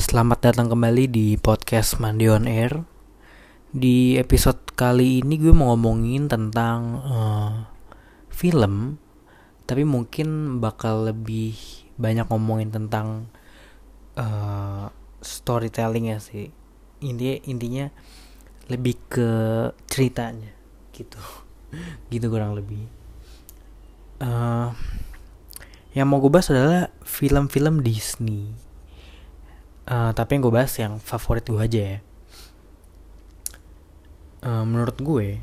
Selamat datang kembali di podcast Mandi on Air. Di episode kali ini gue mau ngomongin tentang uh, film, tapi mungkin bakal lebih banyak ngomongin tentang uh, storytelling ya sih. Intinya intinya lebih ke ceritanya gitu, gitu kurang lebih. Uh, yang mau gue bahas adalah film-film Disney uh, tapi yang gue bahas yang favorit gue aja ya. Uh, menurut gue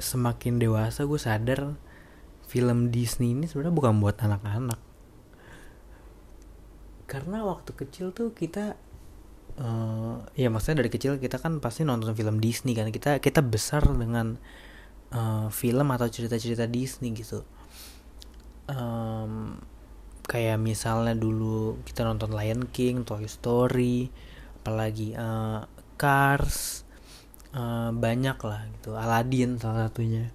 semakin dewasa gue sadar film Disney ini sebenarnya bukan buat anak-anak. Karena waktu kecil tuh kita uh, ya maksudnya dari kecil kita kan pasti nonton film Disney kan. Kita kita besar dengan uh, film atau cerita-cerita Disney gitu. Um, kayak misalnya dulu kita nonton Lion King, Toy Story, apalagi uh, Cars, uh, banyak lah gitu, Aladdin salah satunya.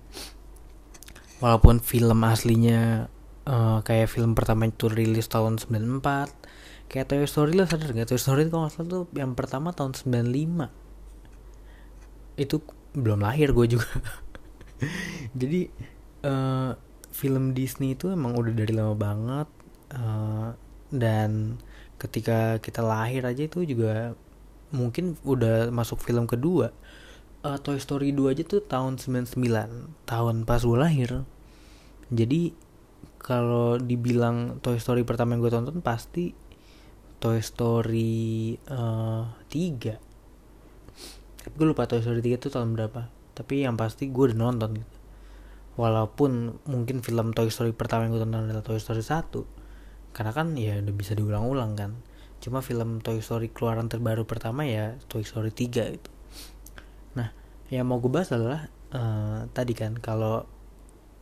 Walaupun film aslinya uh, kayak film pertama itu rilis tahun 94 kayak Toy Story lah sadar gak Toy Story kalau salah tuh yang pertama tahun 95 itu belum lahir gue juga. Jadi uh, film Disney itu emang udah dari lama banget uh, dan ketika kita lahir aja itu juga mungkin udah masuk film kedua. Uh, Toy Story 2 aja tuh tahun 99 tahun pas gue lahir. Jadi kalau dibilang Toy Story pertama yang gue tonton pasti Toy Story uh, 3 tapi gue lupa Toy Story 3 tuh tahun berapa. Tapi yang pasti gue udah nonton gitu. Walaupun mungkin film Toy Story pertama yang gue tonton adalah Toy Story 1 karena kan ya udah bisa diulang-ulang kan. Cuma film Toy Story keluaran terbaru pertama ya Toy Story 3 itu nah yang mau gue bahas adalah uh, tadi kan kalau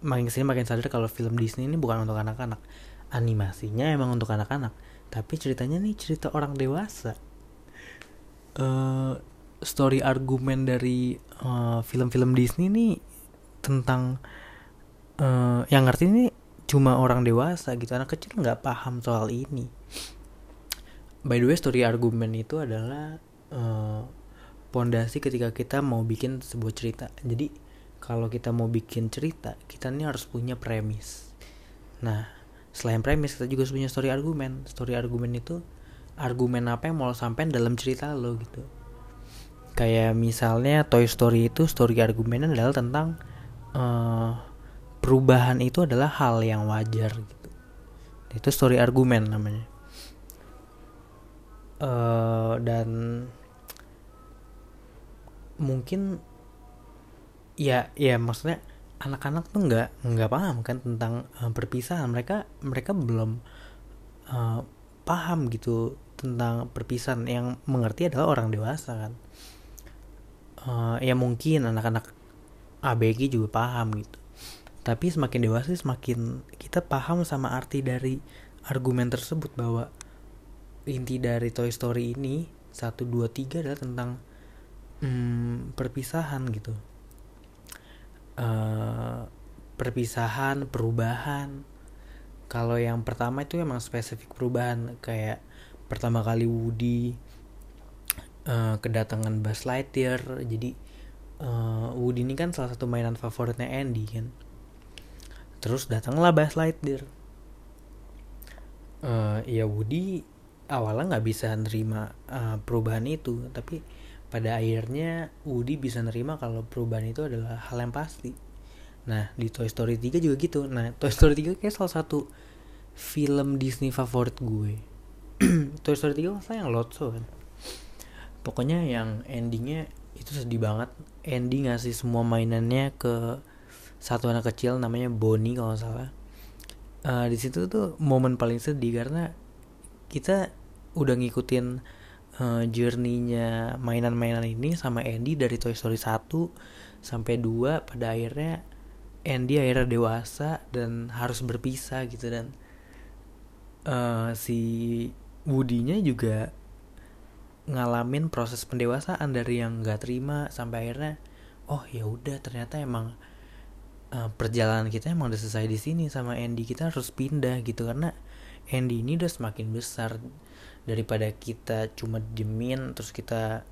makin ke sini makin sadar kalau film Disney ini bukan untuk anak-anak. Animasinya emang untuk anak-anak. Tapi ceritanya nih cerita orang dewasa. Uh, story argumen dari eh, film-film Disney nih tentang uh, yang ngerti ini cuma orang dewasa gitu anak kecil nggak paham soal ini. By the way story argumen itu adalah pondasi uh, ketika kita mau bikin sebuah cerita. Jadi kalau kita mau bikin cerita kita ini harus punya premis. Nah selain premis kita juga harus punya story argumen. Story argumen itu argumen apa yang mau lo sampein dalam cerita lo gitu. Kayak misalnya Toy Story itu story argumennya adalah tentang uh, perubahan itu adalah hal yang wajar gitu. Itu story argumen namanya. Uh, dan mungkin ya ya maksudnya anak-anak tuh nggak nggak paham kan tentang uh, perpisahan. Mereka mereka belum uh, paham gitu tentang perpisahan. Yang mengerti adalah orang dewasa kan. Uh, ya mungkin anak-anak ABG juga paham gitu tapi semakin dewasa semakin kita paham sama arti dari argumen tersebut bahwa inti dari Toy Story ini satu dua tiga adalah tentang hmm, perpisahan gitu. Uh, perpisahan perubahan. Kalau yang pertama itu emang spesifik perubahan kayak pertama kali Woody uh, kedatangan Buzz Lightyear. Jadi uh, Woody ini kan salah satu mainan favoritnya Andy kan terus datanglah Buzz Lightyear. Uh, ya Woody awalnya nggak bisa nerima uh, perubahan itu tapi pada akhirnya Woody bisa nerima kalau perubahan itu adalah hal yang pasti. Nah di Toy Story 3 juga gitu. Nah Toy Story 3 kayak salah satu film Disney favorit gue. Toy Story 3 masa yang Lotso kan? Pokoknya yang endingnya itu sedih banget. Andy ngasih semua mainannya ke satu anak kecil namanya Bonnie kalau salah. Uh, di situ tuh momen paling sedih karena kita udah ngikutin uh, journey-nya mainan-mainan ini sama Andy dari Toy Story 1 sampai 2 pada akhirnya Andy akhirnya dewasa dan harus berpisah gitu dan uh, si Woody-nya juga ngalamin proses pendewasaan dari yang nggak terima sampai akhirnya oh ya udah ternyata emang uh, perjalanan kita emang udah selesai di sini sama Andy. Kita harus pindah gitu karena Andy ini udah semakin besar. Daripada kita cuma diemin terus kita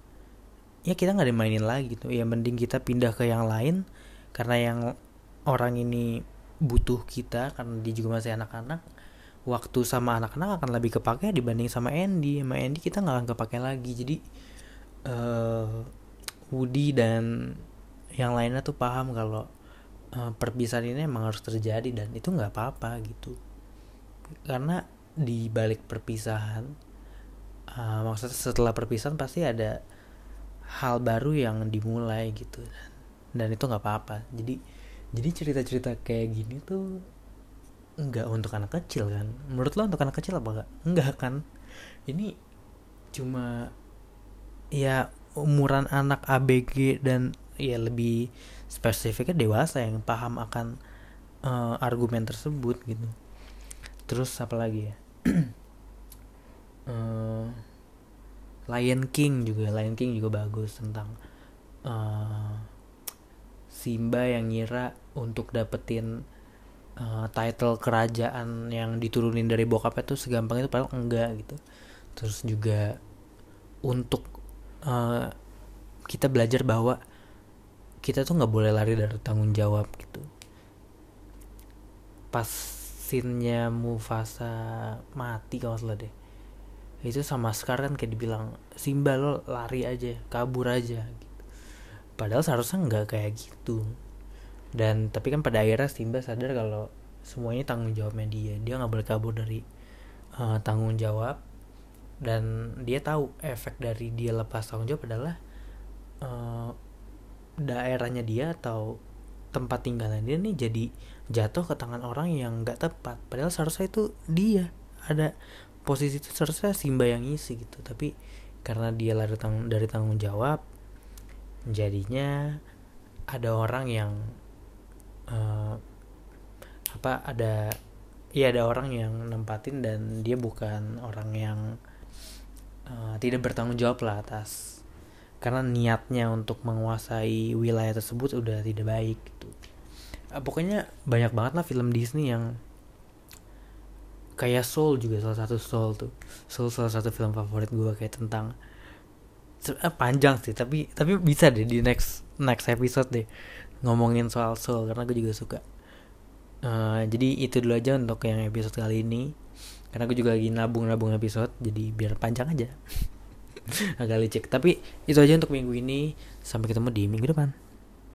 ya kita nggak dimainin lagi gitu. Ya mending kita pindah ke yang lain karena yang orang ini butuh kita karena dia juga masih anak-anak waktu sama anak-anak akan lebih kepake dibanding sama Andy. Sama Andy kita nggak akan kepake lagi. Jadi uh, Woody dan yang lainnya tuh paham kalau uh, perpisahan ini emang harus terjadi dan itu nggak apa-apa gitu. Karena di balik perpisahan uh, maksudnya setelah perpisahan pasti ada hal baru yang dimulai gitu dan itu nggak apa-apa. Jadi jadi cerita-cerita kayak gini tuh nggak untuk anak kecil kan. Menurut lo untuk anak kecil apa enggak enggak kan? Ini cuma ya umuran anak ABG dan ya lebih spesifiknya dewasa yang paham akan uh, argumen tersebut gitu. Terus apa lagi ya? Uh, Lion King juga Lion King juga bagus tentang uh, Simba yang ngira untuk dapetin uh, title kerajaan yang diturunin dari bokapnya tuh segampang itu padahal enggak gitu. Terus juga untuk uh, kita belajar bahwa kita tuh nggak boleh lari dari tanggung jawab gitu. Pas scene-nya Mufasa mati kalau salah deh. Itu sama Scar kan kayak dibilang Simba lo lari aja kabur aja gitu. padahal seharusnya nggak kayak gitu. Dan tapi kan pada akhirnya Simba sadar kalau semuanya tanggung jawabnya dia. Dia nggak boleh kabur dari uh, tanggung jawab. Dan dia tahu efek dari dia lepas tanggung jawab adalah uh, daerahnya dia atau tempat tinggalnya dia nih jadi jatuh ke tangan orang yang nggak tepat. Padahal seharusnya itu dia. Ada posisi itu seharusnya Simba yang isi gitu. Tapi karena dia lari tang dari tanggung jawab jadinya ada orang yang uh, apa ada ya ada orang yang nempatin dan dia bukan orang yang uh, tidak bertanggung jawab lah atas karena niatnya untuk menguasai wilayah tersebut udah tidak baik gitu. Uh, pokoknya banyak banget lah film Disney yang kayak Soul juga salah satu Soul tuh. Soul salah satu film favorit gue kayak tentang uh, panjang sih tapi tapi bisa deh di next next episode deh ngomongin soal Soul karena gue juga suka. Uh, jadi itu dulu aja untuk yang episode kali ini. Karena gue juga lagi nabung-nabung episode jadi biar panjang aja agak licik. Tapi itu aja untuk minggu ini. Sampai ketemu di minggu depan